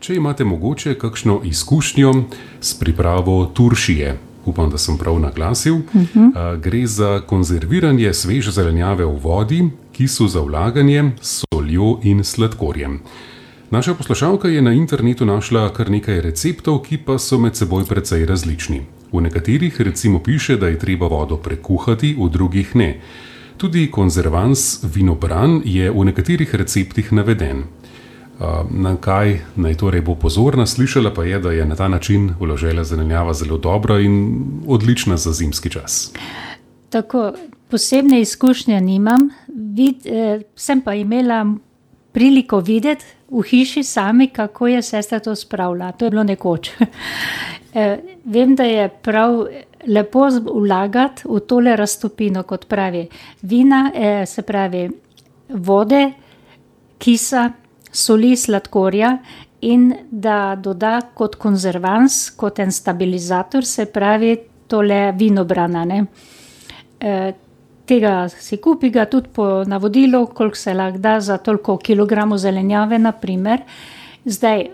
Če imate mogoče kakšno izkušnjo s pripravo turšije, upam, da sem prav naglasil, uh -huh. gre za konzerviranje sveže zelenjave v vodi, ki so za vlaganje s soljo in sladkorjem. Naša poslušalka je na internetu našla kar nekaj receptov, ki pa so med seboj precej različni. V nekaterih recimo piše, da je treba vodo prekuhati, v drugih ne. Tudi konzervans vinobran je v nekaterih receptih naveden. Na kaj naj torej bo pozorna, slišala pa je, da je na ta način vložena zelenjava zelo dobra in odlična za zimski čas. Tako posebne izkušnje nimam, Vid, eh, sem pa imela priliko videti v hiši sami, kako je sestra to spravila. To je bilo nekoč. eh, vem, da je prav lepo vlagati v tole raztopino, kot pravi vina, eh, se pravi vode, kisa soli, sladkorja in da doda kot konzervans, kot en stabilizator, se pravi, tole vinobrana. E, tega si kupi, ga tudi po navodilu, koliko se lahko da za toliko kilogramov zelenjave, naprimer. Zdaj,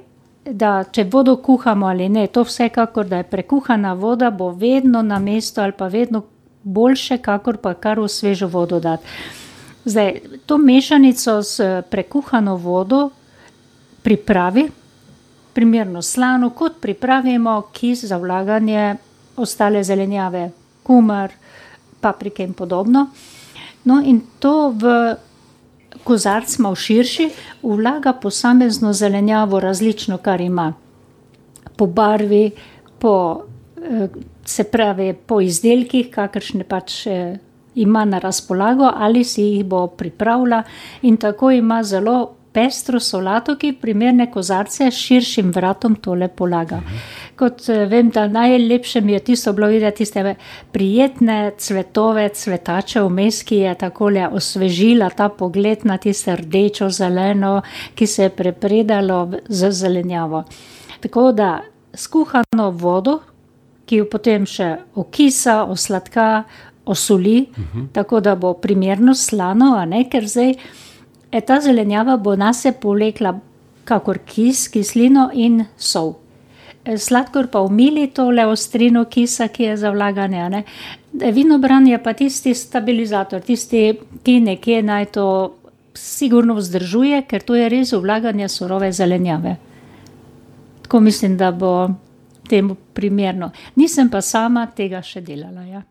da če vodo kuhamo ali ne, to vsekakor, da je prekuhana voda, bo vedno na mestu ali pa vedno boljše, kakor pa kar v svežo vodo dati. Zdaj, to mešanico s prekuhano vodo pripravi, primerno slano, kot pripravimo kis za vlaganje ostale zelenjave, kumar, paprike in podobno. No, in to v kozarc malo širši, vlaga posamezno zelenjavo, različno, kar ima po barvi, po, eh, se pravi, po izdelkih, kakršne pač. Ima na razpolago ali si jih bo pripravila, in tako ima zelo pestro solato, ki primerne kozarce širšim vratom tole polaga. Kot eh, vem, da najlepše mi je tisto bilo videti, tiste prijetne cvetove, cvetače vmes, ki je takole osvežila ta pogled na tiste rdečo, zeleno, ki se je prepredalo z zelenjavo. Tako da skuhano vodo, ki jo potem še okisa, osladka, osoli, uh -huh. tako da bo primerno slano, ne, ker zdaj e, ta zelenjava bo nas polekla kakor kis, kislino in sol. E, sladkor pa umili tole ostrino kisa, ki je za vlaganje. E, vinobran je pa tisti stabilizator, tisti, ki nekje naj to sigurno vzdržuje, ker to je res vlaganje surove zelenjave. Tako mislim, da bo temu primerno. Nisem pa sama tega še delala. Ja.